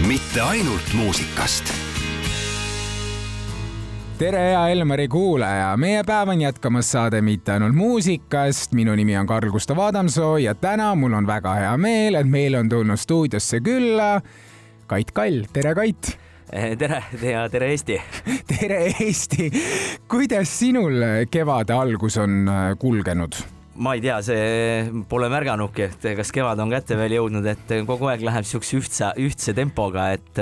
mitte ainult muusikast tere, hea Elmari kuulaja, meie päev on jätkamas saade Mitte ainult muusikast. minu nimi on Karl Gustav Adamsoo ja täna mul on väga hea meel, et meil on tulnud stuudiosse külla Kait Kall, tere Kait Eh, tere ja tere Eesti tere Eesti. kuidas sinul kevade algus on äh, kulgenud? Ma ei tea, see pole märganudki, et kas kevad on kätte veel jõudnud, et kogu aeg läheb siukse ühtse, ühtse tempoga, et,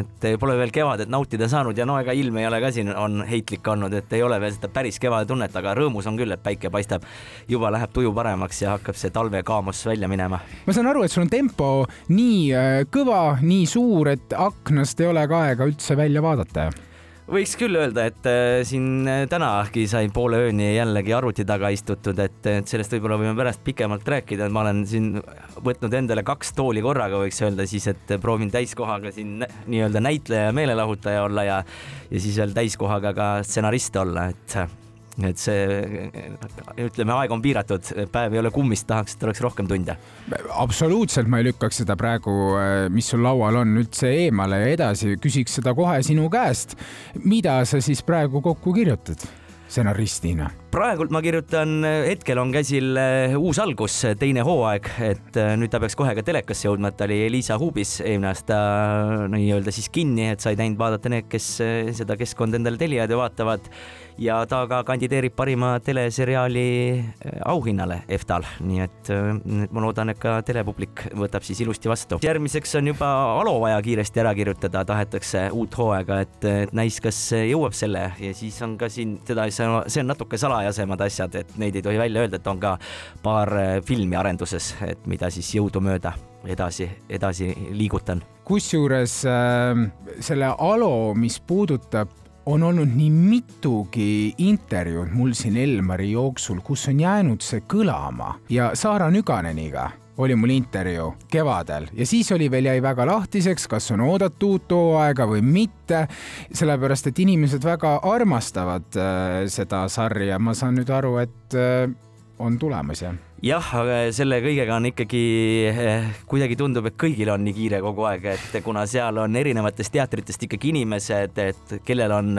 et pole veel kevadet nautida saanud ja no ega ilm ei ole ka siin, on heitlik olnud, et ei ole veel seda päris kevade tunnet, aga rõõmus on küll, et päike paistab. juba läheb tuju paremaks ja hakkab see talvekaamos välja minema. ma saan aru, et sul on tempo nii äh, kõva, nii suur, et aknast ei ole ka aega üldse välja vaadata võiks küll öelda, et äh, siin äh, tänagi sai poole ööni jällegi arvuti taga istutud, et, et sellest võib-olla võime pärast pikemalt rääkida, et ma olen siin võtnud endale kaks tooli korraga, võiks öelda siis, et proovin täiskohaga siin nii-öelda näitleja ja meelelahutaja olla ja ja siis veel täiskohaga ka stsenarist olla, et et see, ütleme, aeg on piiratud, päev ei ole kummist, tahaks, et oleks rohkem tunde. absoluutselt, ma ei lükkaks seda praegu, mis sul laual on, üldse eemale ja edasi, küsiks seda kohe sinu käest. mida sa siis praegu kokku kirjutad stsenaristina? Praegult ma kirjutan, hetkel on käsil eh, uus algus, teine hooaeg, et eh, nüüd ta peaks kohe ka telekasse jõudma, et ta oli Liisa Huubis eelmine aasta nii-öelda siis kinni, et sai näinud vaadata need, kes eh, seda keskkonda endale tellivad ja vaatavad. Ja ta ka kandideerib parima teleseriaali auhinnale EFTA-l, nii et ma loodan, et ka telepublik võtab siis ilusti vastu. järgmiseks on juba Alo vaja kiiresti ära kirjutada, tahetakse uut hooaega, et, näis, kas jõuab selle. Ja siis on ka siin seda, see on natuke salajasemad asjad, et neid ei tohi välja öelda, et on ka paar äh, filmi arenduses, et mida siis jõudumööda edasi, edasi liigutan. kusjuures äh, selle Alo, mis puudutab on olnud nii mitugi intervjuud mul siin Elmari jooksul, kus on jäänud see kõlama ja Saara Nüganeniga oli mul intervjuu kevadel. Ja siis oli veel jäi väga lahtiseks, kas on oodata uut hooaega või mitte, sellepärast et inimesed väga armastavad äh, seda sarja, ma saan nüüd aru, et äh, on tulemas jah? Jah, aga selle kõigega on ikkagi eh, kuidagi tundub, et kõigil on nii kiire kogu aeg, et kuna seal on erinevatest teatritest ikkagi inimesed, et kellel on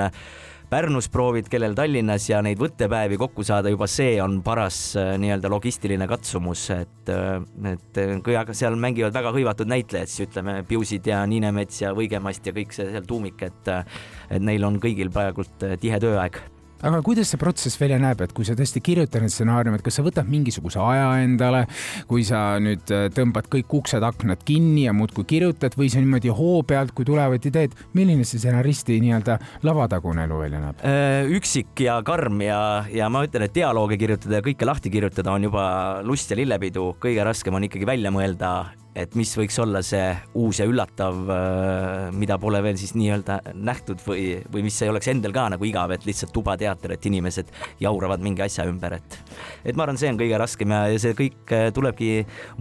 Pärnus proovid, kellel Tallinnas ja neid võttepäevi kokku saada, juba see on paras eh, nii-öelda logistiline katsumus, et, eh, et kui aga seal mängivad väga hõivatud näitlejad, siis ütleme, Piusid ja Niinemets ja Võigemast ja kõik see seal tuumik, et et neil on kõigil praegult tihe tööaeg aga kuidas see protsess välja näeb, et kui sa tõesti kirjutad need stsenaariumid, kas sa võtad mingisuguse aja endale, kui sa nüüd äh, tõmbad kõik uksed-aknad kinni ja muudkui kirjutad või sa niimoodi hoo pealt, kui tulevad ideed, milline see stsenaristi nii-öelda lavatagune elu välja näeb? Äh, üksik ja karm ja, ja ma ütlen, et dialoogi kirjutada ja kõike lahti kirjutada on juba lust ja lillepidu, kõige raskem on ikkagi välja mõelda et mis võiks olla see uus ja üllatav, äh, mida pole veel siis nii-öelda nähtud või, või mis ei oleks endal ka nagu igav, et lihtsalt tubateater, et inimesed jauravad mingi asja ümber, et et ma arvan, see on kõige raskem ja, ja see kõik äh, tulebki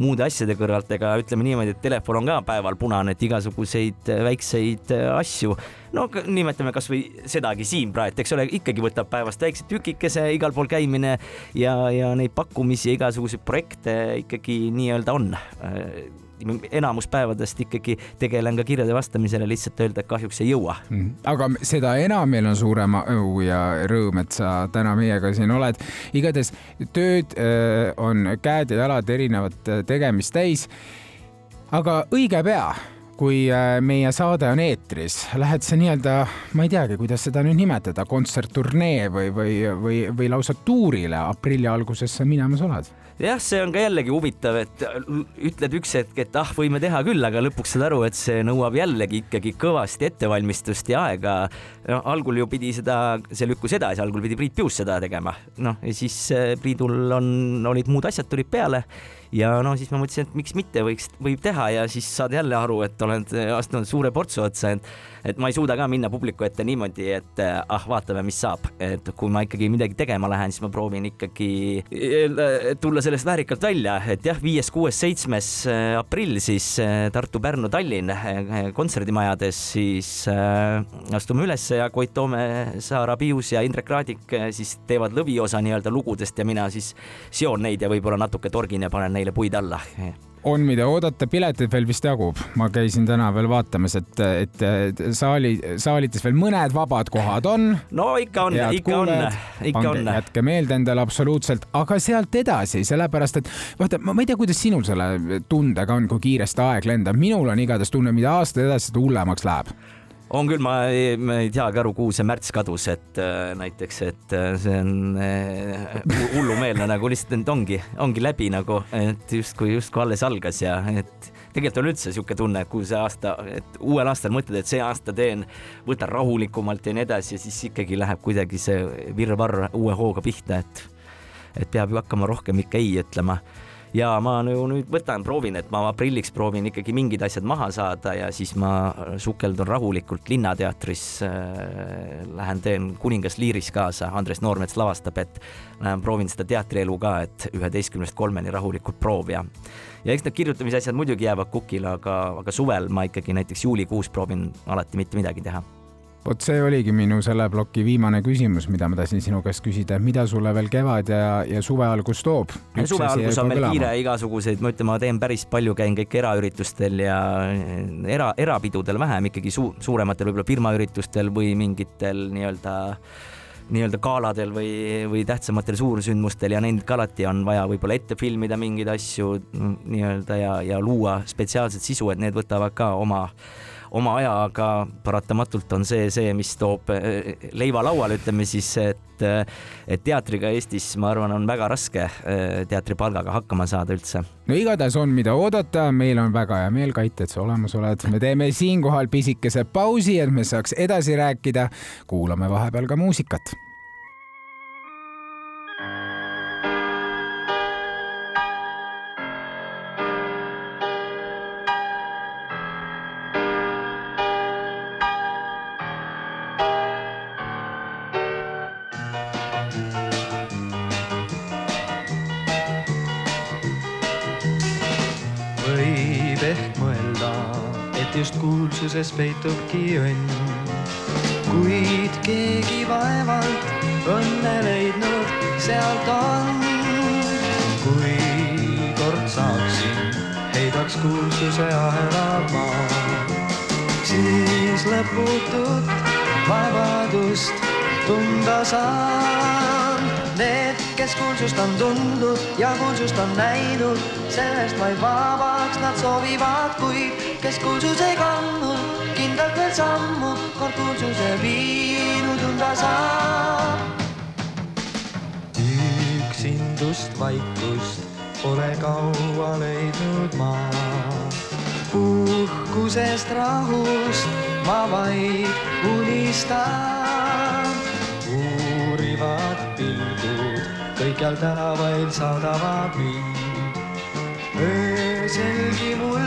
muude asjade kõrvalt, ega ütleme niimoodi, et telefon on ka päeval punane, et igasuguseid äh, väikseid asju. No nimetame kasvõi sedagi Siim praegu, eks ole, ikkagi võtab päevast väikse tükikese igal pool käimine ja, ja neid pakkumisi ja igasuguseid projekte ikkagi nii-öelda on enamus päevadest ikkagi tegelen ka kirjade vastamisele, lihtsalt öelda, et kahjuks ei jõua mm.. aga seda enam meil on suurem au ja rõõm, et sa täna meiega siin oled. igatahes tööd äh, on käed ja jalad erinevat äh, tegemist täis. aga õige pea kui äh, meie saade on eetris, lähed sa nii-öelda, ma ei teagi, kuidas seda nüüd nimetada, kontsertturnee või, või, või, või lausa tuurile aprilli alguses sa minemas oled jah, see on ka jällegi huvitav, et ütled üks hetk, et ah, võime teha küll, aga lõpuks saad aru, et see nõuab jällegi ikkagi kõvasti ettevalmistust ja aega. no algul ju pidi seda, see lükkus edasi, algul pidi Priit Pius seda tegema, noh ja siis äh, Priidul on, olid muud asjad tulid peale ja no siis ma mõtlesin, et miks mitte, võiks, võib teha ja siis saad jälle aru, et oled astunud suure portsu otsa, et et ma ei suuda ka minna publiku ette niimoodi, et ah, vaatame, mis saab, et kui ma ikkagi midagi tegema lähen, siis ma proovin ikkagi tulla sellest väärikalt välja, et jah, viies, kuues, seitsmes äh, aprill siis äh, Tartu, Pärnu, Tallinn äh, kontserdimajades siis astume ülesse ja Koit Toome, Saara Pius ja Indrek Raadik siis teevad lõviosa nii-öelda lugudest ja mina siis seon neid ja võib-olla natuke torgin ja panen neile puid alla on, mida oodata, pileteid veel vist jagub. ma käisin täna veel vaatamas, et, et saali, saalites veel mõned vabad kohad on. no ikka on, ikka on, ikka on. jätke meelde endale absoluutselt, aga sealt edasi, sellepärast et vaata, ma ei tea, kuidas sinul selle tundega on, kui kiiresti aeg lendab, minul on igatahes tunne, mida aasta edasi, seda hullemaks läheb on küll, ma ei, ma ei teagi aru, kuhu see märts kadus, et äh, näiteks, et äh, see on äh, hullumeelne nagu lihtsalt nüüd ongi, ongi läbi nagu, et justkui, justkui alles algas ja et tegelikult on üldse niisugune tunne, kuhu see aasta, et uuel aastal mõtled, et see aasta teen, võtan rahulikumalt ja nii edasi ja siis ikkagi läheb kuidagi see virvarr uue hooga pihta, et et peab ju hakkama rohkem ikka ei ütlema ja ma nagu nüüd võtan, proovin, et ma aprilliks proovin ikkagi mingid asjad maha saada ja siis ma sukeldun rahulikult Linnateatris äh,. Lähen teen Kuningas Liiris kaasa, Andres Noormets lavastab, et lähen proovin seda teatrielu ka, et üheteistkümnest kolmeni rahulikult proov ja ja eks need kirjutamise asjad muidugi jäävad kukile, aga, aga suvel ma ikkagi näiteks juulikuus proovin alati mitte midagi teha vot see oligi minu selle ploki viimane küsimus, mida ma tahtsin sinu käest küsida, mida sulle veel kevad ja, ja suve algus toob? suve algus on meil kõlama. kiire igasuguseid, ma ütlen, ma teen päris palju, käin kõik eraüritustel ja era, erapidudel vähem ikkagi su, suurematel võib-olla firmaüritustel või mingitel nii-öelda nii-öelda galadel või, või tähtsamatel suursündmustel ja neid ka alati on vaja võib-olla ette filmida mingeid asju nii-öelda ja, ja luua spetsiaalset sisu, et need võtavad ka oma oma aja, aga paratamatult on see see, mis toob eh, leiva lauale, ütleme siis, et, eh, et teatriga Eestis, ma arvan, on väga raske teatripalgaga hakkama saada üldse. no igatahes on, mida oodata, meil on väga hea meel, Kait, et sa olemas oled. me teeme siinkohal pisikese pausi, et me saaks edasi rääkida. kuulame vahepeal ka muusikat kuulsuses peitubki õnn. kuid keegi vaevalt õnne leidnud sealt on. kui kord saaksin, heidaks kuulsuse ahelad maha, siis lõputut vabadust tunda saan. Need, kes kuulsust on tundnud ja kuulsust on näinud, sellest vaid vabaks nad soovivad, kuid kes kuulsuse kandnud, kindlalt veel sammu, kord kuulsuse viinud tunda saab. üksindust, vaikust pole kaua leidnud ma. uhkusest, rahust ma vaid unistan. Kõikjal tänavail saadavad mind. ööselgi mul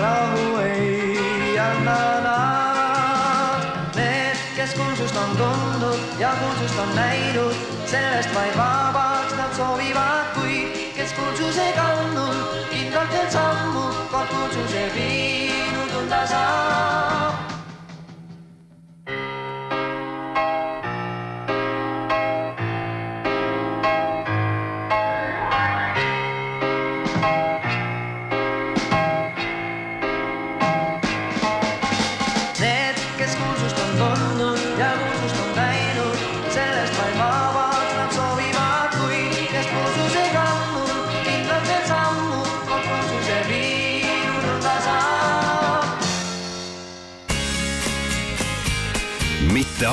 rahu ei anna nad. Need, kes kuulsust on tundnud ja kuulsust on näinud, sellest vaid vabaks nad soovivad, kuid kes kuulsuse kandnud, kindlalt veel sammu, kord kuulsuse viinud tunda saab.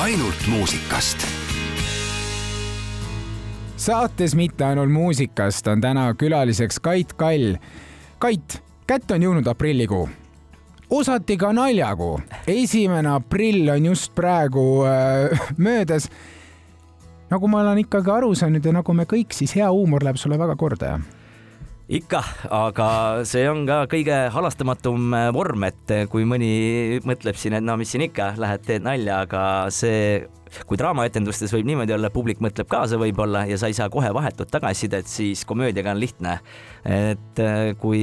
Ainult muusikast. saates Mitte ainult muusikast on täna külaliseks Kait Kall. Kait, kätte on jõudnud aprillikuu osati ka naljakuu. esimene aprill on just praegu äh, möödas. nagu ma olen ikkagi aru saanud ja nagu me kõik, siis hea huumor läheb sulle väga korda, jah? Ikka, aga see on ka kõige halastamatum äh, vorm, et äh, kui mõni mõtleb siin, et no mis siin ikka, lähed teed nalja, aga see kui draamaetendustes võib niimoodi olla, publik mõtleb kaasa võib-olla ja sa ei saa kohe vahetut tagasisidet, siis komöödiaga on lihtne. et äh, kui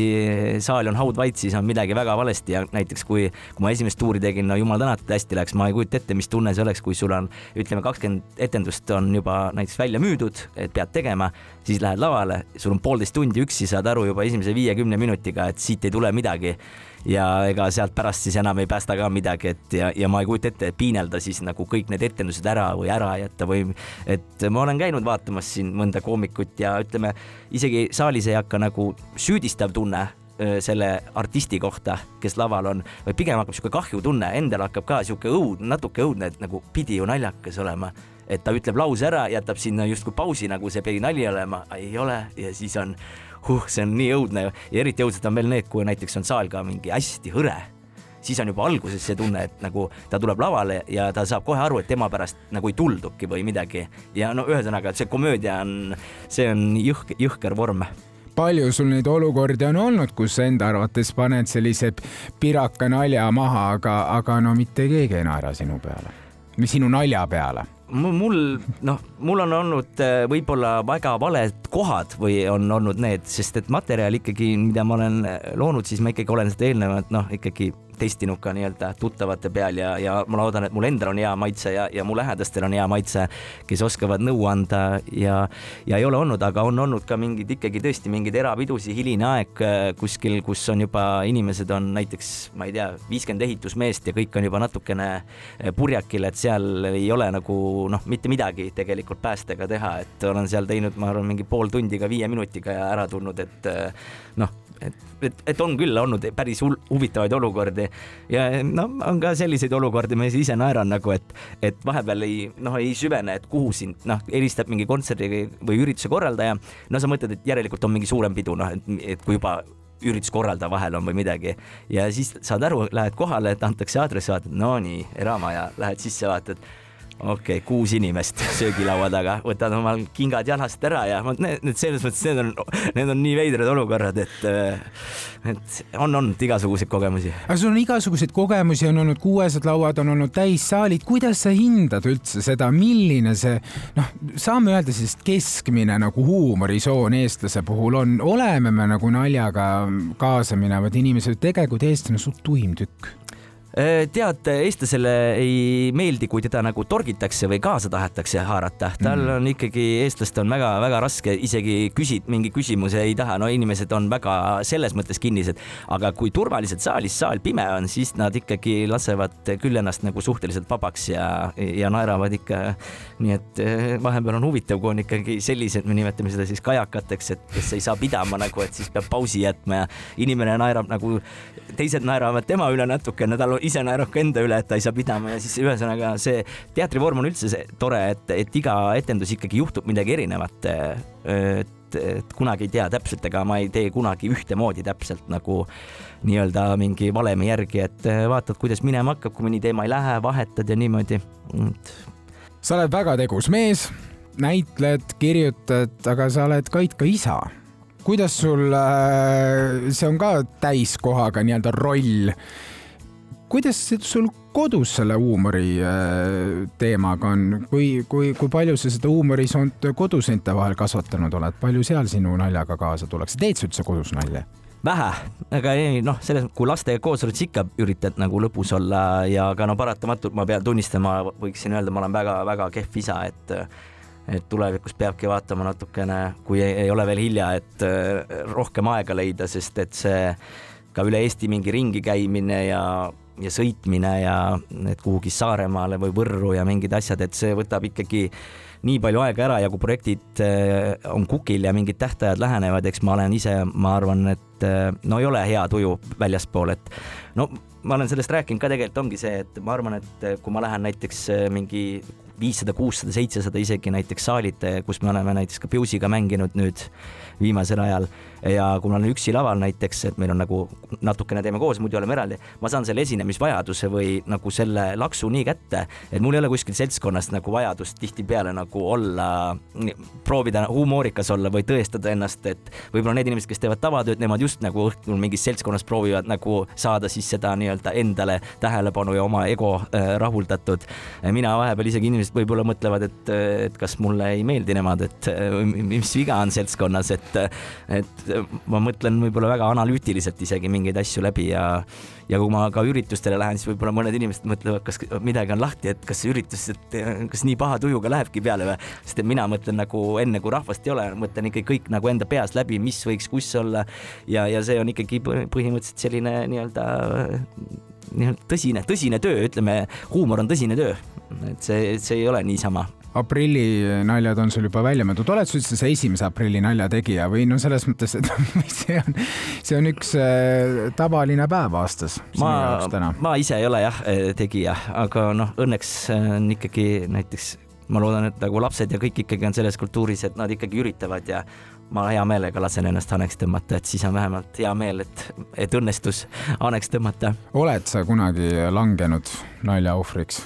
saal on haudvait, siis on midagi väga valesti ja näiteks kui, kui ma esimest tuuri tegin, no jumal tänatud, hästi läks, ma ei kujuta ette, mis tunne see oleks, kui sul on ütleme, kakskümmend etendust on juba näiteks välja müüdud, et pead tegema, siis lähed lavale, sul on poolteist tundi üksi, saad aru juba esimese viiekümne minutiga, et siit ei tule midagi ja ega sealt pärast siis enam ei päästa ka midagi, et ja, ja ma ei kujuta ette, piinelda siis nagu kõik need etendused ära või ära jätta või et ma olen käinud vaatamas siin mõnda koomikut ja ütleme, isegi saalis ei hakka nagu süüdistav tunne selle artisti kohta, kes laval on, vaid pigem hakkab sihuke kahjutunne, endal hakkab ka sihuke õud, natuke õudne, et nagu pidi ju naljakas olema. Et ta ütleb lause ära, jätab sinna justkui pausi, nagu see pidi nali olema, ei ole ja siis on huh, see on nii õudne ja eriti õudsed on veel need, kui näiteks on saal ka mingi hästi hõre siis on juba alguses see tunne, et nagu ta tuleb lavale ja ta saab kohe aru, et tema pärast nagu ei tulduki või midagi. ja no ühesõnaga, see komöödia on, see on jõhk, jõhker vorm palju sul neid olukordi on olnud, kus enda arvates paned sellise piraka nalja maha, aga, aga no mitte keegi ei naera sinu peale või sinu nalja peale? Mul noh, mul on olnud äh, võib-olla väga valed kohad või on olnud need, sest et materjal ikkagi, mida ma olen äh, loonud, siis ma ikkagi olen seda eelnevalt noh, ikkagi testinud ka nii-öelda tuttavate peal ja, ja ma loodan, et mul endal on hea maitse ja, ja mu lähedastel on hea maitse, kes oskavad nõu anda ja, ja ei ole olnud, aga on olnud ka mingid ikkagi tõesti mingeid erapidusi, hiline aeg äh, kuskil, kus on juba inimesed on näiteks, ma ei tea, viiskümmend ehitusmeest ja kõik on juba natukene purjakil, et seal ei ole nagu noh, mitte midagi tegelikult päästega teha, et olen seal teinud, ma arvan, mingi pool tundi ka viie minutiga ja ära tulnud, et noh, et, et, et on küll olnud päris huvitavaid olukordi ja no on ka selliseid olukordi, ma ise naeran nagu, et, et vahepeal ei noh, ei süvene, et kuhu sind noh, helistab mingi kontserdi või ürituse korraldaja. no sa mõtled, et järelikult on mingi suurem pidu, noh, et, et kui juba ürituskorraldaja vahel on või midagi ja siis saad aru, lähed kohale, et antakse aadress, vaatad, no nii, eramaja, lähed sisse, vaatad okei okay,, kuus inimest söögilaua taga, võtad omal kingad jalast ära ja need, need selles mõttes, need on, need on nii veidrad olukorrad, et, et on olnud igasuguseid kogemusi. aga sul on igasuguseid kogemusi, on olnud kuuesed lauad, on olnud täissaalid, kuidas sa hindad üldse seda, milline see noh, saame öelda siis keskmine nagu huumorisoon eestlase puhul on, oleme me nagu naljaga kaasa minevad inimesed, tegelikult eestlane on suht tuim tükk. Äh, tead, eestlasele ei meeldi, kui teda nagu torgitakse või kaasa tahetakse haarata, tal mm. on ikkagi, eestlast on väga-väga raske, isegi küsid mingi küsimuse ei taha, no inimesed on väga selles mõttes kinnised, aga kui turvaliselt saalis, saal pime on, siis nad ikkagi lasevad küll ennast nagu suhteliselt vabaks ja, ja naeravad ikka. nii et äh, vahepeal on huvitav, kui on ikkagi sellised, me nimetame seda siis kajakateks, et kes ei saa pidama nagu, et siis peab pausi jätma ja inimene naerab nagu, teised naeravad tema üle natukene, tal ise naerab ka enda üle, et ta ei saa pidama ja siis ühesõnaga see teatrivorm on üldse see tore, et, et iga etendus ikkagi juhtub midagi erinevat. et, et kunagi ei tea täpselt, ega ma ei tee kunagi ühtemoodi täpselt nagu nii-öelda mingi valemi järgi, et vaatad, kuidas minema hakkab, kui mõni teema ei lähe, vahetad ja niimoodi. sa oled väga tegus mees, näitled, kirjutad, aga sa oled Kait ka isa kuidas sul, äh, see on ka täiskohaga nii-öelda roll kuidas sul kodus selle huumori äh, teemaga on, kui, kui, kui palju sa seda huumorisoont koduseinte vahel kasvatanud oled, palju seal sinu naljaga kaasa tullakse, teed sa üldse kodus nalja? vähe, aga ei noh, selles, kui lastega koos oled, siis ikka üritad nagu lõbus olla ja ka no paratamatult ma pean tunnistama, võiksin öelda, ma olen väga-väga kehv isa, et et tulevikus peabki vaatama natukene, kui ei, ei ole veel hilja, et äh, rohkem aega leida, sest et see ka üle Eesti mingi ringi käimine ja ja sõitmine ja et kuhugi Saaremaale või Võrru ja mingid asjad, et see võtab ikkagi nii palju aega ära ja kui projektid eh, on kukil ja mingid tähtajad lähenevad, eks ma olen ise, ma arvan, et eh, no ei ole hea tuju väljaspool, et no ma olen sellest rääkinud ka tegelikult ongi see, et ma arvan, et kui ma lähen näiteks eh, mingi viissada, kuussada, seitsesada isegi näiteks saalid, kus me oleme näiteks ka Piusiga mänginud nüüd viimasel ajal ja kui ma olen üksi laval näiteks, et meil on nagu natukene teeme koos, muidu oleme eraldi, ma saan selle esinemisvajaduse või nagu selle laksu nii kätte, et mul ei ole kuskil seltskonnas nagu vajadust tihtipeale nagu olla, proovida humoorikas olla või tõestada ennast, et võib-olla need inimesed, kes teevad tavatööd, nemad just nagu õhtul mingis seltskonnas proovivad nagu saada siis seda nii-öelda endale tähelepanu ja oma ego äh, rahuldatud. mina vahepeal isegi inimesed inimesed võib-olla mõtlevad, et, et kas mulle ei meeldi nemad, et mis viga on seltskonnas, et, et ma mõtlen võib-olla väga analüütiliselt isegi mingeid asju läbi ja, ja kui ma ka üritustele lähen, siis võib-olla mõned inimesed mõtlevad, kas midagi on lahti, et kas üritus, et kas nii paha tujuga lähebki peale või, sest et mina mõtlen nagu enne, kui rahvast ei ole, mõtlen ikkagi kõik nagu enda peas läbi, mis võiks kus olla. Ja, ja see on ikkagi põhimõtteliselt selline nii-öelda tõsine, tõsine töö, ütleme, huumor on tõsine töö, et see, see ei ole niisama. Aprillinaljad on sul juba välja mõeldud, oled sa üldse see esimese aprilli nalja tegija või no selles mõttes, et see on, see on üks äh, tavaline päev aastas ma, ma ise ei ole jah äh, tegija, aga noh, õnneks äh, on ikkagi näiteks ma loodan, et nagu lapsed ja kõik ikkagi on selles kultuuris, et nad ikkagi üritavad ja ma hea meelega lasen ennast haneks tõmmata, et siis on vähemalt hea meel, et, et õnnestus haneks tõmmata. oled sa kunagi langenud nalja ohvriks?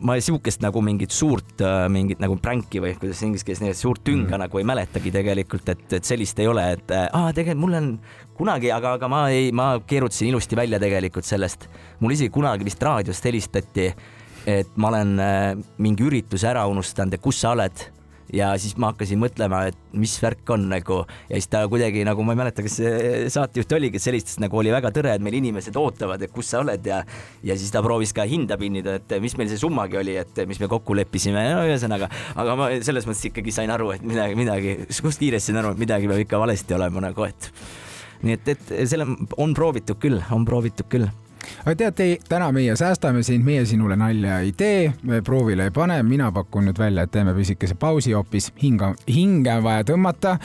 ma sihukest nagu mingit suurt äh, mingit nagu pränki või kuidas inglise keeles nii, suurt tünga mm. nagu ei mäletagi tegelikult, et, et sellist ei ole, et äh, aa, tegelikult mul on kunagi, aga, aga ma ei, ma keerutasin ilusti välja tegelikult sellest. mul isegi kunagi vist raadiost helistati, et ma olen äh, mingi ürituse ära unustanud ja kus sa oled ja siis ma hakkasin mõtlema, et mis värk on nagu ja siis ta kuidagi nagu ma ei mäleta, kas see saatejuht oligi, et sellist nagu oli väga tore, et meil inimesed ootavad, et kus sa oled ja ja siis ta proovis ka hinda pinnida, et mis meil see summagi oli, et mis me kokku leppisime, no ühesõnaga, aga ma selles mõttes ikkagi sain aru, et midagi, midagi, kust kiiresti sain aru, et midagi peab ikka valesti olema nagu, et nii et, et selle on proovitud küll, on proovitud küll aga tead, täna meie säästame sind, meie sinule nalja ei tee, proovile ei pane, mina pakun nüüd välja, et teeme pisikese pausi hoopis, hinga, hinge on vaja tõmmata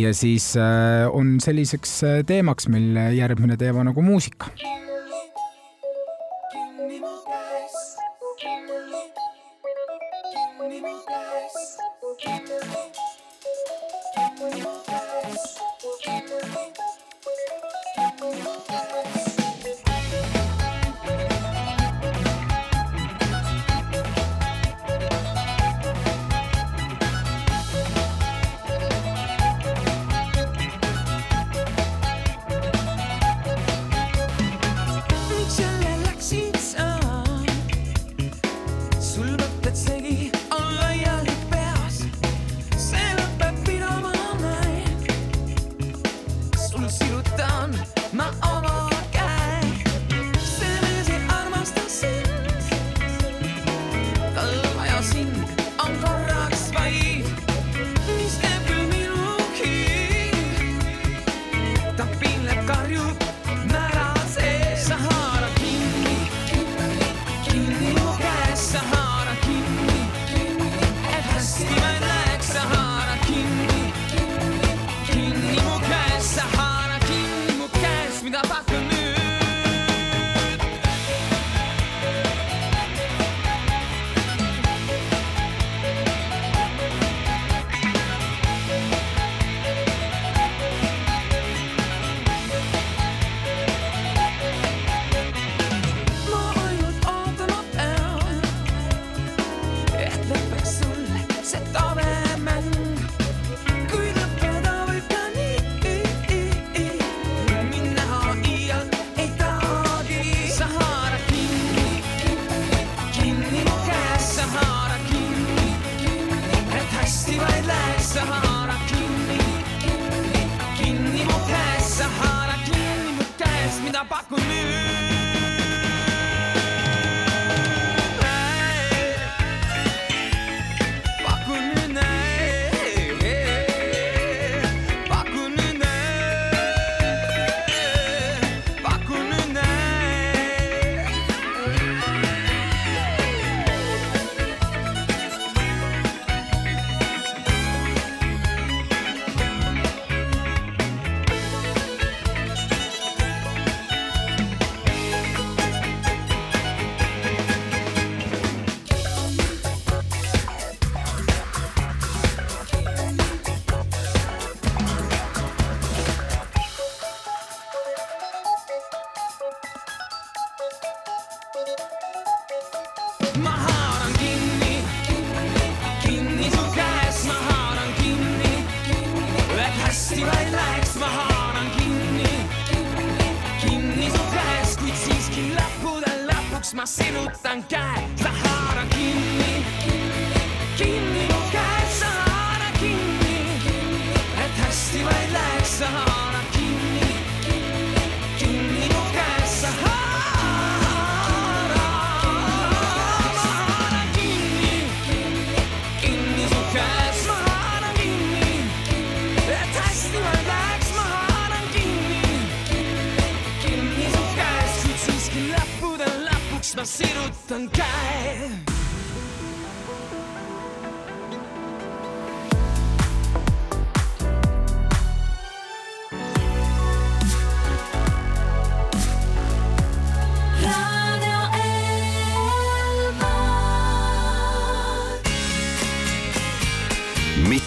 ja siis äh, on selliseks äh, teemaks meil järgmine teema nagu muusika. Ma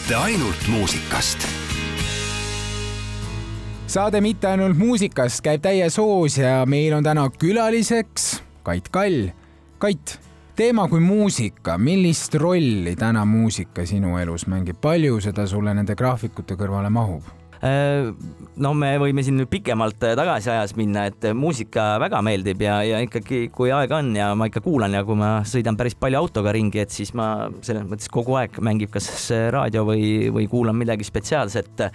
mitte ainult muusikast. saade Mitte ainult muusikast käib täies hoos ja meil on täna külaliseks Kait Kall. Kait, teema kui muusika, millist rolli täna muusika sinu elus mängib, palju seda sulle nende graafikute kõrvale mahub? Äh, no me võime siin nüüd pikemalt äh, tagasi ajas minna, et muusika väga meeldib ja, ja ikkagi, kui aega on ja ma ikka kuulan ja kui ma sõidan päris palju autoga ringi, et siis ma selles mõttes kogu aeg mängib kas raadio või, või kuulan midagi spetsiaalset.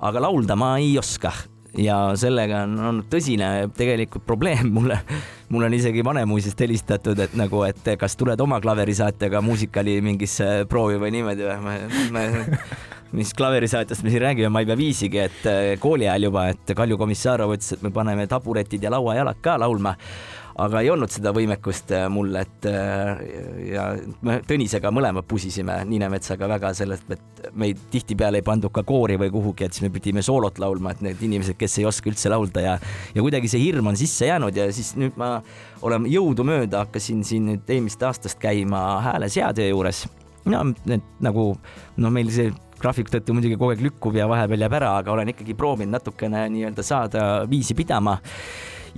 aga laulda ma ei oska ja sellega on olnud tõsine tegelikult probleem mulle. mul on isegi Vanemuisest helistatud, et nagu, et kas tuled oma klaverisaatega muusikali mingisse proovi või niimoodi või mis klaverisaatest me siin räägime, ma ei pea viisigi, et äh, kooli ajal juba, et Kalju Komissarov ütles, et me paneme taburetid ja lauajalad ka laulma. Aga ei olnud seda võimekust äh, mul, et äh, ja me Tõnisega mõlemad pusisime Niinemetsaga väga sellest, et meid tihtipeale ei pandud ka koori või kuhugi, et siis me pidime soolot laulma, et need inimesed, kes ei oska üldse laulda ja ja kuidagi see hirm on sisse jäänud ja siis nüüd ma olen jõudumööda hakkasin siin nüüd eelmisest aastast käima hääleseadja juures no need nagu no meil see graafiku tõttu muidugi kogu aeg lükkub ja vahepeal jääb ära, aga olen ikkagi proovinud natukene nii-öelda saada viisi pidama.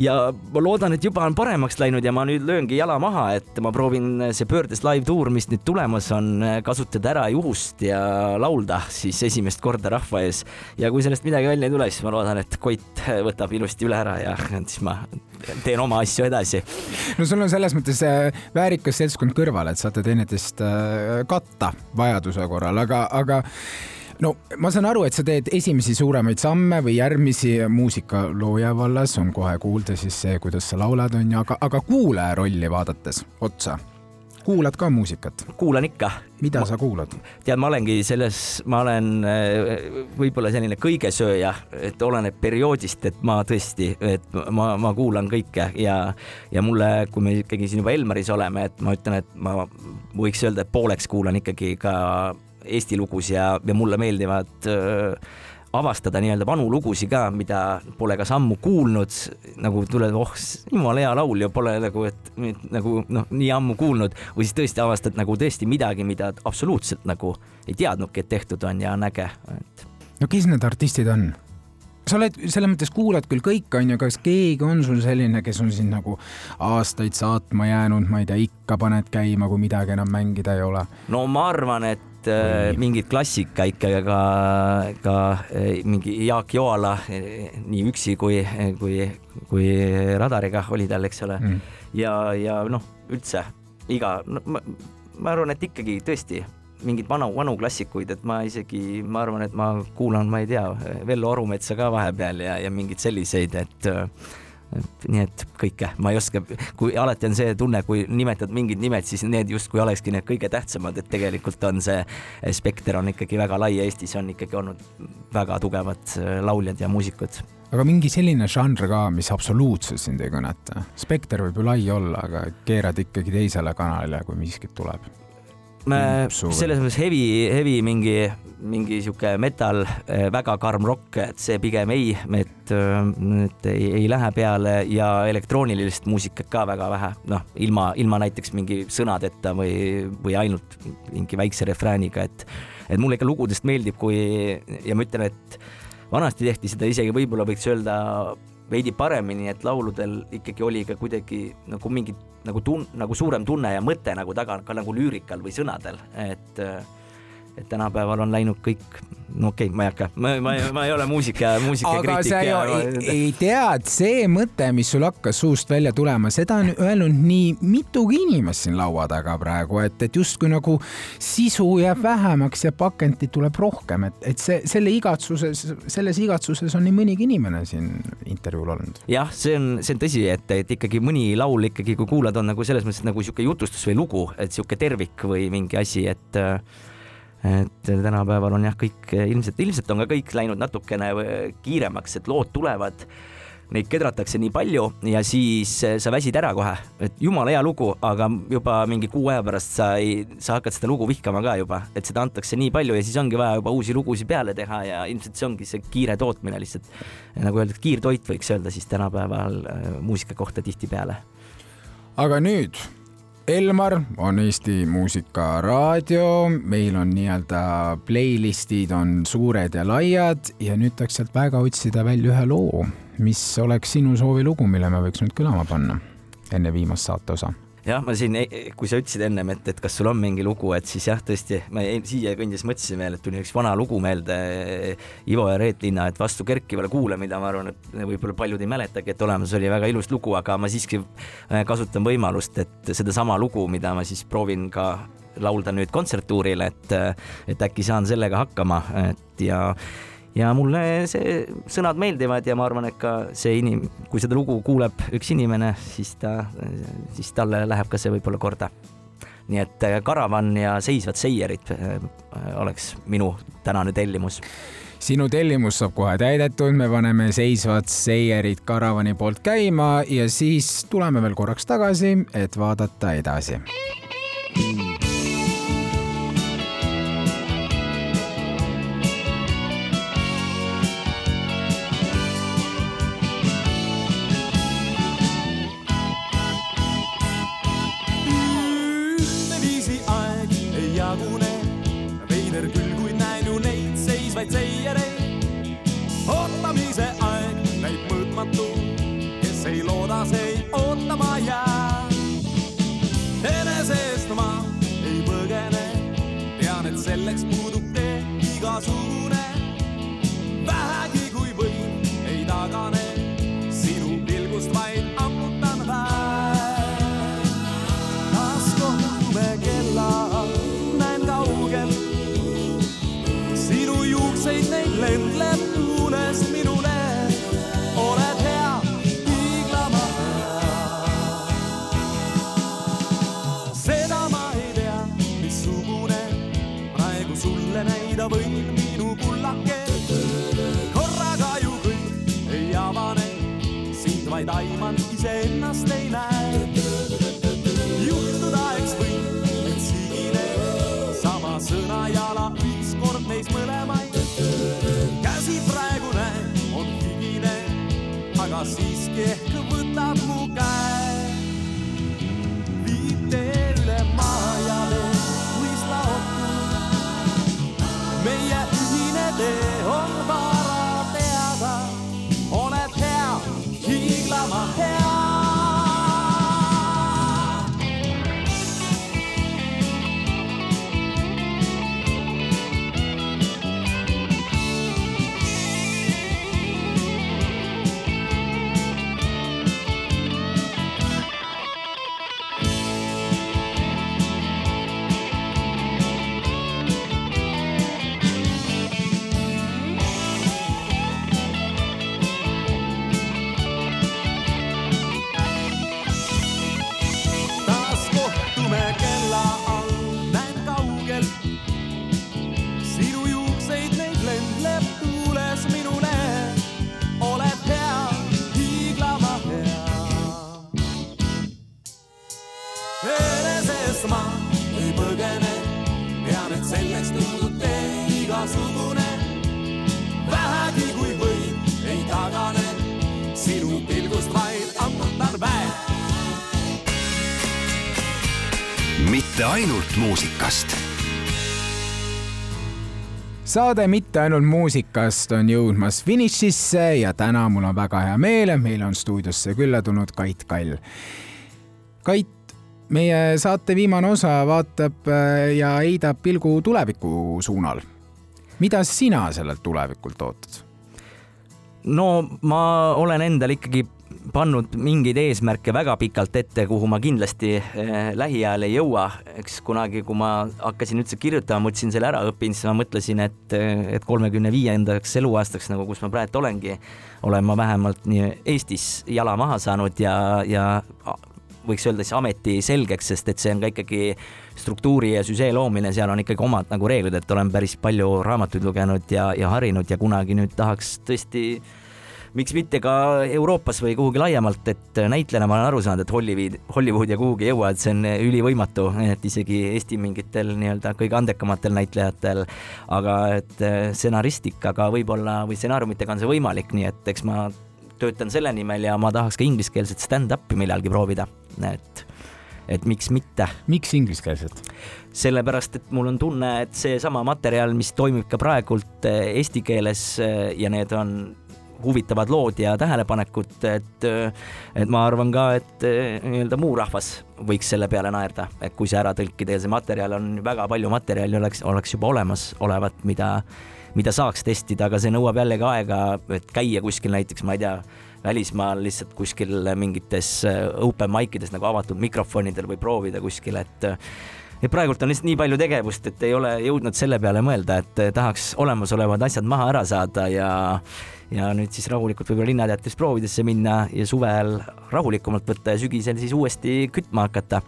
Ja ma loodan, et juba on paremaks läinud ja ma nüüd lööngi jala maha, et ma proovin see pöördes live tuur, mis nüüd tulemas on, kasutada ära juhust ja laulda siis esimest korda rahva ees. ja kui sellest midagi välja ei tule, siis ma loodan, et Koit võtab ilusti üle ära ja siis ma teen oma asju edasi. no sul on selles mõttes äh, väärikas seltskond kõrval, et saate teineteist äh, katta vajaduse korral, aga, aga no ma saan aru, et sa teed esimesi suuremaid samme või järgmisi. Muusikalooja vallas on kohe kuulda siis see, kuidas sa laulad, onju, aga, aga kuulaja rolli vaadates otsa, kuulad ka muusikat, kuulan ikka. Mida sa kuulad? tead, ma olengi selles, ma olen äh, võib-olla selline kõigesööja, et oleneb perioodist, et ma tõesti, et ma, ma kuulan kõike. Ja, ja mulle, kui me ikkagi siin juba Elmaris oleme, et ma ütlen, et ma võiks öelda, et pooleks kuulan ikkagi ka Eesti lugusid ja, ja mulle meeldivad äh, avastada nii-öelda vanu lugusid ka, mida pole kas ammu kuulnud, nagu tuleb, oh, jumala hea laul ja pole nagu, et nagu noh, nii ammu kuulnud või siis tõesti avastad nagu tõesti midagi, mida absoluutselt nagu ei teadnudki, et tehtud on ja on äge, et no kes need artistid on? sa oled selles mõttes kuulad küll kõike, onju, kas keegi on sul selline, kes on sind nagu aastaid saatma jäänud, ma ei tea, ikka paned käima, kui midagi enam mängida ei ole? no ma arvan, et äh, mingid klassika ikkagi ka, ka äh, mingi Jaak Joala äh, nii üksi kui, kui, kui Radariga oli tal, eks ole Mm. ja, ja noh, üldse iga no,, ma, ma arvan, et ikkagi tõesti mingeid vanu, vanu klassikuid, et ma isegi, ma arvan, et ma kuulan, ma ei tea, Vello Arumetsa ka vahepeal ja, ja mingeid selliseid, et et nii et kõike, ma ei oska, kui alati on see tunne, kui nimetad mingid nimed, siis need justkui olekski need kõige tähtsamad, et tegelikult on see spekter on ikkagi väga lai, Eestis on ikkagi olnud väga tugevad äh, lauljad ja muusikud aga mingi selline žanr ka, mis absoluutselt sind ei kõneta. spekter võib ju lai olla, aga keerad ikkagi teisele kanalile, kui miskit tuleb. Või- selles mõttes heavy, heavy mingi, mingi sihuke metal, väga karm rokk, et see pigem ei, et, et ei, ei lähe peale ja elektroonilist muusikat ka väga vähe, noh, ilma, ilma näiteks mingi sõnadeta või, või ainult mingi väikse refrääniga, et et mulle ikka lugudest meeldib, kui ja ma ütlen, et vanasti tehti seda isegi võib-olla võiks öelda veidi paremini, et lauludel ikkagi oli ka kuidagi nagu mingi nagu tun-, nagu suurem tunne ja mõte nagu taga ka nagu lüürikal või sõnadel, et et tänapäeval on läinud kõik no okei okay,, ma ei hakka, ma, ma, ma ei ole muusika, aga muusikakriitik sa ju ei, ei tea, et see mõte, mis sul hakkas suust välja tulema, seda on öelnud nii mitugi inimest siin laua taga praegu, et, et justkui nagu sisu jääb vähemaks ja pakendit tuleb rohkem, et, et see selle igatsuses, selles igatsuses on nii mõnigi inimene siin intervjuul olnud. jah, see on, see on tõsi, et, et ikkagi mõni laul ikkagi, kui kuulad, on nagu selles mõttes nagu sihuke jutustus või lugu, et sihuke tervik või mingi asi, et et tänapäeval on jah, kõik ilmselt, ilmselt on ka kõik läinud natukene kiiremaks, et lood tulevad, neid kedratakse nii palju ja siis sa väsid ära kohe, et jumala hea lugu, aga juba mingi kuu aja pärast sa ei, sa hakkad seda lugu vihkama ka juba, et seda antakse nii palju ja siis ongi vaja juba uusi lugusid peale teha ja ilmselt see ongi see kiire tootmine lihtsalt. nagu öeldakse, kiirtoit võiks öelda siis tänapäeval äh, muusika kohta tihtipeale. aga nüüd Elmar on Eesti Muusikaraadio, meil on nii-öelda playlist'id on suured ja laiad ja nüüd tahaks sealt väga otsida välja ühe loo, mis oleks sinu soovilugu, mille me võiks nüüd kõlama panna enne viimast saate osa jah, ma siin, kui sa ütlesid ennem, et, et kas sul on mingi lugu, et siis jah, tõesti, ma siia kõndides mõtlesin veel, et tuli üks vana lugu meelde Ivo ja Reet Linna, et Vastu kerkivale kuule, mida ma arvan, et võib-olla paljud ei mäletagi, et olemas oli väga ilus lugu, aga ma siiski kasutan võimalust, et sedasama lugu, mida ma siis proovin ka laulda nüüd kontserttuuril, et, et äkki saan sellega hakkama, et ja ja mulle see sõnad meeldivad ja ma arvan, et ka see inim-, kui seda lugu kuuleb üks inimene, siis ta, siis talle läheb ka see võib-olla korda. nii et äh, Karavan ja Seisvad seierid äh, oleks minu tänane tellimus sinu tellimus saab kohe täidetud, me paneme seisvad seierid Karavani poolt käima ja siis tuleme veel korraks tagasi, et vaadata edasi. Meis mõlemaid. käsi praegu näen, on higine, aga siiski ehk võtab mu käe. viib tee üle maa ja vee, mõista ohtu. meie ühine tee igasugune. vähegi kui võin, ei tagane, sinu pilgust vaid ammutan väe mitte ainult muusikast. saade Mitte ainult muusikast on jõudmas finišisse ja täna mul on väga hea meel, et meil on stuudiosse külla tulnud Kait Kall. Kait, meie saate viimane osa vaatab äh, ja heidab pilgu tuleviku suunal. Mida sina sellelt tulevikult ootad? no ma olen endal ikkagi pannud mingeid eesmärke väga pikalt ette, kuhu ma kindlasti eh, lähiajal ei jõua. eks kunagi, kui ma hakkasin üldse kirjutama, mõtlesin selle ära õppinud, siis ma mõtlesin, et, et kolmekümne viiendaks eluaastaks, nagu kus ma praegu olengi, olen ma vähemalt nii Eestis jala maha saanud ja, ja võiks öelda siis ameti selgeks, sest et see on ka ikkagi struktuuri ja süžee loomine, seal on ikkagi omad nagu reeglid, et olen päris palju raamatuid lugenud ja, ja harinud ja kunagi nüüd tahaks tõesti miks mitte ka Euroopas või kuhugi laiemalt, et näitlejana ma olen aru saanud, et Hollywood, Hollywood ja kuhugi ei jõua, et see on ülivõimatu, et isegi Eesti mingitel nii-öelda kõige andekamatel näitlejatel, aga et stsenaristikaga võib-olla või stsenaariumitega on see võimalik, nii et eks ma töötan selle nimel ja ma tahaks ka ingliskeelset stand-up'i millalgi proovida, et et miks mitte. miks ingliskeelset? sellepärast, et mul on tunne, et seesama materjal, mis toimib ka praegult eh, eesti keeles eh, ja need on huvitavad lood ja tähelepanekud, et, et ma arvan ka, et eh, nii-öelda muu rahvas võiks selle peale naerda, et kui see ära tõlkida ja see materjal on väga palju materjali oleks, oleks juba olemas olevat, mida, mida saaks testida, aga see nõuab jällegi aega, et käia kuskil näiteks, ma ei tea, välismaal lihtsalt kuskil mingites open mic ides nagu avatud mikrofonidel või proovida kuskil, et et praegult on lihtsalt nii palju tegevust, et ei ole jõudnud selle peale mõelda, et tahaks olemasolevad asjad maha ära saada ja ja nüüd siis rahulikult võib-olla Linnateatris proovidesse minna ja suvel rahulikumalt võtta ja sügisel siis uuesti kütma hakata.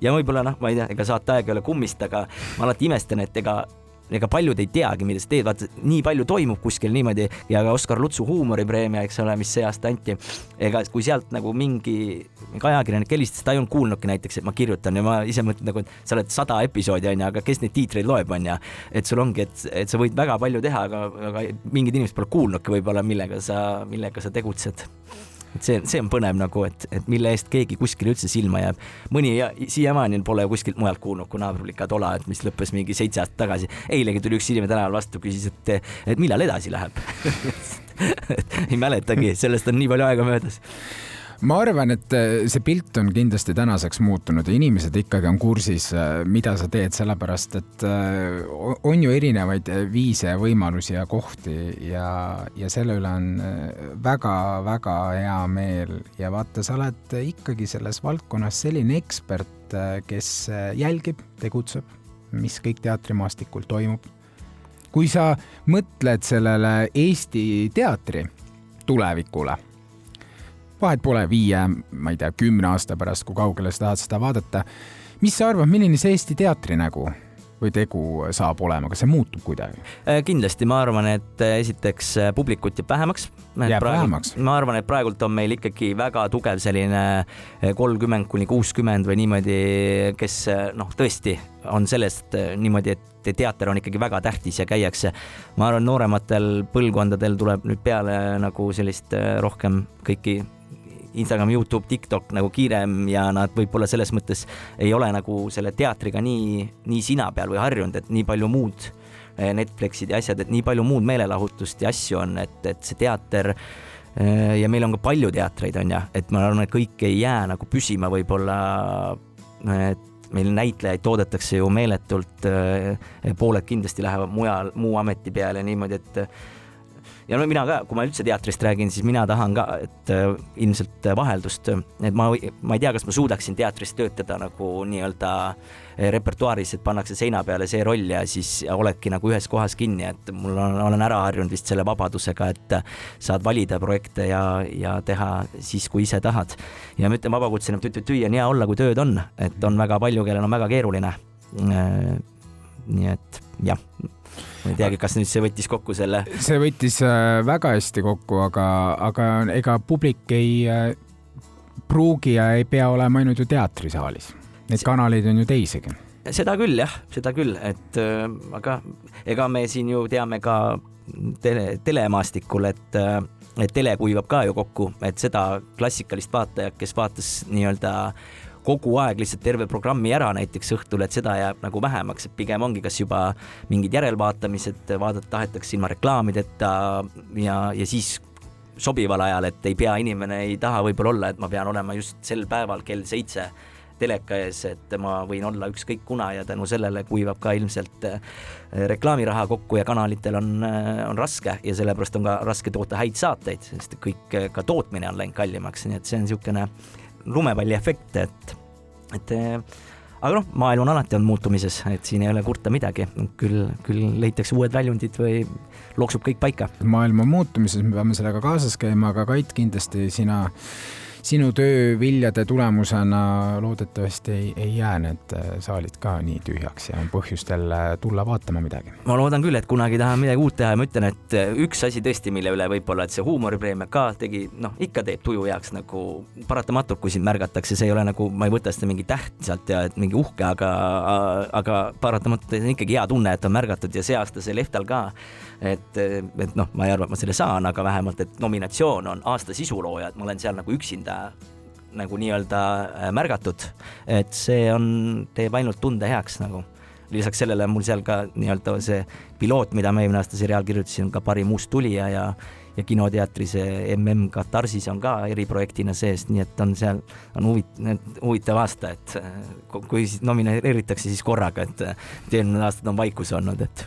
ja võib-olla noh, ma ei tea, ega saateaeg ei ole kummist, aga ma alati imestan, et ega ega paljud ei teagi, mida sa teed, vaata nii palju toimub kuskil niimoodi ja ka Oskar Lutsu huumoripreemia, eks ole, mis see aasta anti. ega kui sealt nagu mingi, mingi ajakirjanik helistas, ta ei olnud kuulnudki näiteks, et ma kirjutan ja ma ise mõtlen nagu, et sa oled sada episoodi onju, aga kes neid tiitreid loeb onju. et sul ongi, et, et sa võid väga palju teha, aga, aga mingid inimesed pole kuulnudki võib-olla, millega sa, millega sa tegutsed et see, see on põnev nagu, et, et mille eest keegi kuskil üldse silma jääb. mõni ja, siiamaani pole kuskilt mujalt kuulnud kui naabrulika tola, et mis lõppes mingi seitse aastat tagasi. eilegi tuli üks inimene tänaval vastu, küsis, et, et millal edasi läheb ei mäletagi, sellest on nii palju aega möödas ma arvan, et äh, see pilt on kindlasti tänaseks muutunud ja inimesed ikkagi on kursis, äh, mida sa teed, sellepärast et äh, on ju erinevaid viise võimalusi ja kohti ja, ja selle üle on väga-väga hea meel ja vaata, sa oled ikkagi selles valdkonnas selline ekspert, kes jälgib, tegutseb, mis kõik teatrimaastikul toimub. kui sa mõtled sellele Eesti teatri tulevikule vahet pole viie, ma ei tea, kümne aasta pärast, kui kaugele sa tahad seda vaadata. mis sa arvad, milline see Eesti teatri nägu või tegu saab olema, kas see muutub kuidagi? Äh, kindlasti, ma arvan, et äh, esiteks äh, publikut jääb vähemaks. jääb praegu, vähemaks? ma arvan, et praegult on meil ikkagi väga tugev selline kolmkümmend kuni kuuskümmend või niimoodi, kes noh, tõesti on sellest niimoodi, et teater on ikkagi väga tähtis ja käiakse. ma arvan, noorematel põlvkondadel tuleb nüüd peale nagu sellist rohkem kõiki Instagram, Youtube, TikTok nagu kiirem ja nad võib-olla selles mõttes ei ole nagu selle teatriga nii, nii sina peal või harjunud, et nii palju muud eh, Netflixid ja asjad, et nii palju muud meelelahutust ja asju on, et, et see teater eh, ja meil on ka palju teatreid, on ju, et ma arvan, et kõik ei jää nagu püsima võib-olla, meil näitlejaid toodetakse ju meeletult, eh, pooled kindlasti lähevad mujal, muu ameti peale niimoodi, et ja no mina ka, kui ma üldse teatrist räägin, siis mina tahan ka, et äh, ilmselt vaheldust, et ma, ma ei tea, kas ma suudaksin teatris töötada nagu nii-öelda äh, repertuaaris, et pannakse seina peale see roll ja siis oledki nagu ühes kohas kinni, et mul on, olen ära harjunud vist selle vabadusega, et saad valida projekte ja, ja teha siis, kui ise tahad. ja ma ütlen vabakutseline, tüü-tüü on hea olla, kui tööd on, et on väga palju, kellel on väga keeruline. Äh, nii et jah ma ei teagi, kas nüüd see võttis kokku selle? see võttis äh, väga hästi kokku, aga, aga ega publik ei äh, pruugi ja ei pea olema ainult ju teatrisaalis. Neid kanaleid on ju teisigi. seda küll jah, seda küll, et äh, aga ega me siin ju teame ka tele, telemaastikul, et et tele kuivab ka ju kokku, et seda klassikalist vaatajat, kes vaatas nii-öelda kogu aeg lihtsalt terve programmi ära näiteks õhtul, et seda jääb nagu vähemaks, et pigem ongi kas juba mingid järelvaatamised, vaadata tahetakse ilma reklaamideta ja, ja siis sobival ajal, et ei pea, inimene ei taha võib-olla olla, et ma pean olema just sel päeval kell seitse teleka ees, et ma võin olla ükskõik kuna ja tänu sellele kuivab ka ilmselt äh, reklaamiraha kokku ja kanalitel on, on raske ja sellepärast on ka raske toota häid saateid, sest kõik äh, ka tootmine on läinud kallimaks, nii et see on niisugune lumepalliefekt, et, et äh, aga noh, maailm on alati olnud muutumises, et siin ei ole kurta midagi, küll, küll leitakse uued väljundid või loksub kõik paika. maailm on muutumises, me peame sellega kaasas käima, aga Kait, kindlasti sina, sinu töö viljade tulemusena loodetavasti ei, ei jää need äh, saalid ka nii tühjaks ja on põhjust jälle tulla vaatama midagi. ma loodan küll, et kunagi tahan midagi uut teha ja ma ütlen, et üks asi tõesti, mille üle võib-olla, et see huumoripreemia ka tegi, noh, ikka teeb tuju heaks nagu paratamatult, kui sind märgatakse, see ei ole nagu, ma ei võta seda mingi täht sealt ja et mingi uhke, aga, aga paratamatult on ikkagi hea tunne, et on märgatud ja see aasta see Lehtal ka, et, et noh, ma ei arva, et ma selle saan, aga vähemalt, et nominatsioon on aasta sisulooja, et ma olen seal nagu üksinda nagu nii-öelda äh, märgatud, et see on, teeb ainult tunde heaks nagu. Lisaks sellele on mul seal ka nii-öelda see piloot, mida ma eelmine aasta seriaal kirjutasin, ka parim uus tulija ja ja kinoteatri see MM Katarsis on ka eriprojektina sees, nii et on seal, on huvit-, huvitav aasta, et ku- kui nomineeritakse, siis korraga, et et eelmine aastad on vaikus olnud, et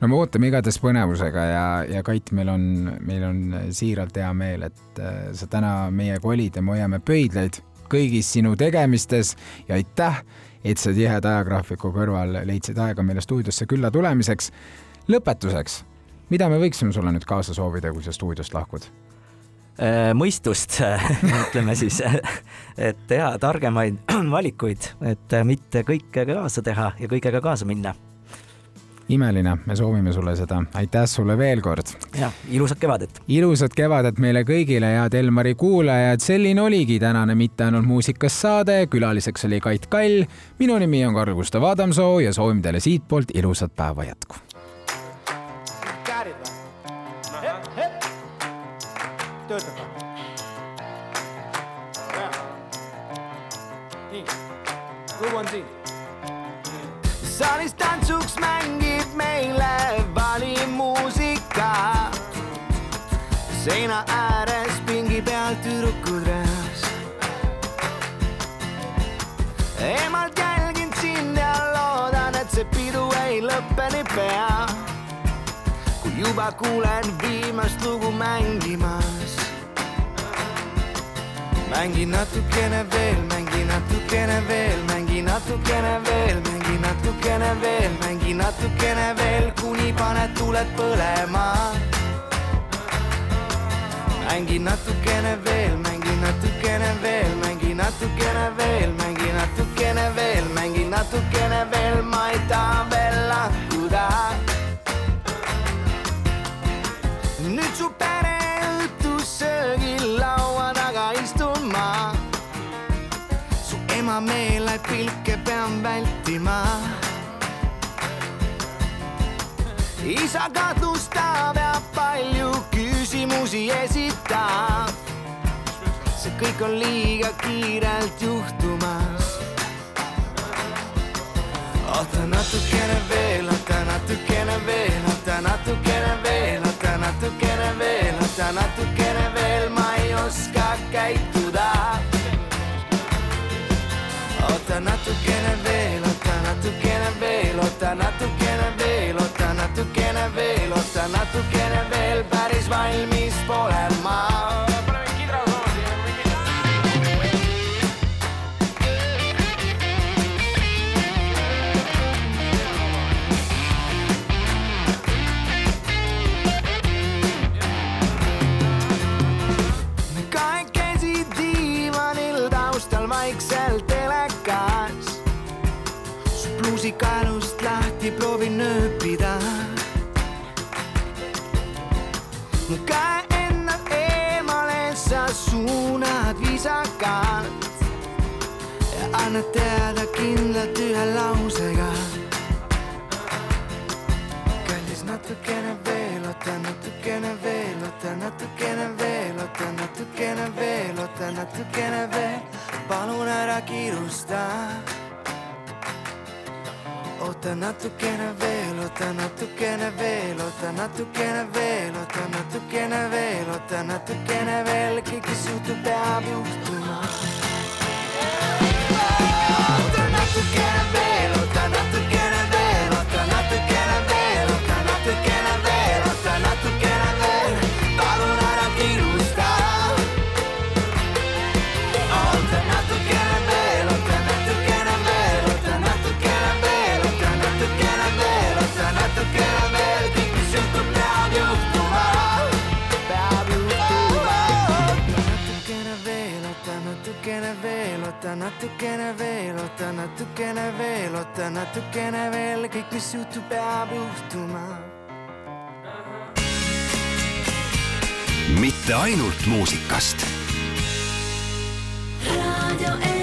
no me ootame igatahes põnevusega ja, ja Kait, meil on, meil on siiralt hea meel, et sa täna meiega olid ja me hoiame pöidlaid kõigis sinu tegemistes ja aitäh, et sa tiheda ajagraafiku kõrval leidsid aega meile stuudiosse külla tulemiseks. lõpetuseks, mida me võiksime sulle nüüd kaasa soovida, kui sa stuudiost lahkud? äh, mõistust, ütleme siis, et teha targemaid valikuid, et mitte kõike kaasa teha ja kõigega kaasa minna. imeline, me soovime sulle seda, aitäh sulle veel kord ja ilusat kevadet. ilusat kevadet meile kõigile, head Elmari kuulajad, selline oligi tänane Mitte ainult muusikas saade, külaliseks oli Kait Kall, minu nimi on Karl-Gustav Adamsoo ja soovime teile siitpoolt ilusat päeva jätku. Töötab või? nii, lugu on siin. saalis tantsuks mängib meile valimuusika. seina ääres pingi peal tüdrukud reas. emalt jälgin sind ja loodan, et see pidu ei lõppe niipea kui juba kuulen viimast lugu mängimas. Mängi natukene veel, mängi natukene veel, mängi natukene veel, mängi natukene veel, mängi natukene veel, kuni paned tuled põlema. mängi natukene veel, mängi natukene veel, mängi natukene veel, mängi natukene veel, mängi natukene veel, ma ei taha veel lahkuda meeleid pilke pean vältima. isa kahtlustab ja palju küsimusi esitab. see kõik on liiga kiirelt juhtumas oota natukene veel, oota natukene veel, oota natukene veel, oota natukene veel, oota natukene veel, ma ei oska käituda. Oota natukene veel, oota natukene veel, oota natukene veel, oota natukene veel, oota natukene veel, päris valmis pole ma. Pluusi kaelust lahti proovin nööpida. mu käe enda eemale sa suunad viisakalt ja annad teada kindlalt ühe lausega kallis natukene veel, oota natukene veel, oota natukene veel, oota natukene veel, oota natukene veel, palun ära kiirusta oota natukene veel, oota natukene veel, oota natukene veel, oota natukene veel, oota natukene veel, keegi suutub, peab juhtuma. oota natukene veel. oota natukene veel, oota natukene veel, oota natukene veel, kõik, mis juhtub, peab juhtuma. mitte ainult muusikast. raadio E.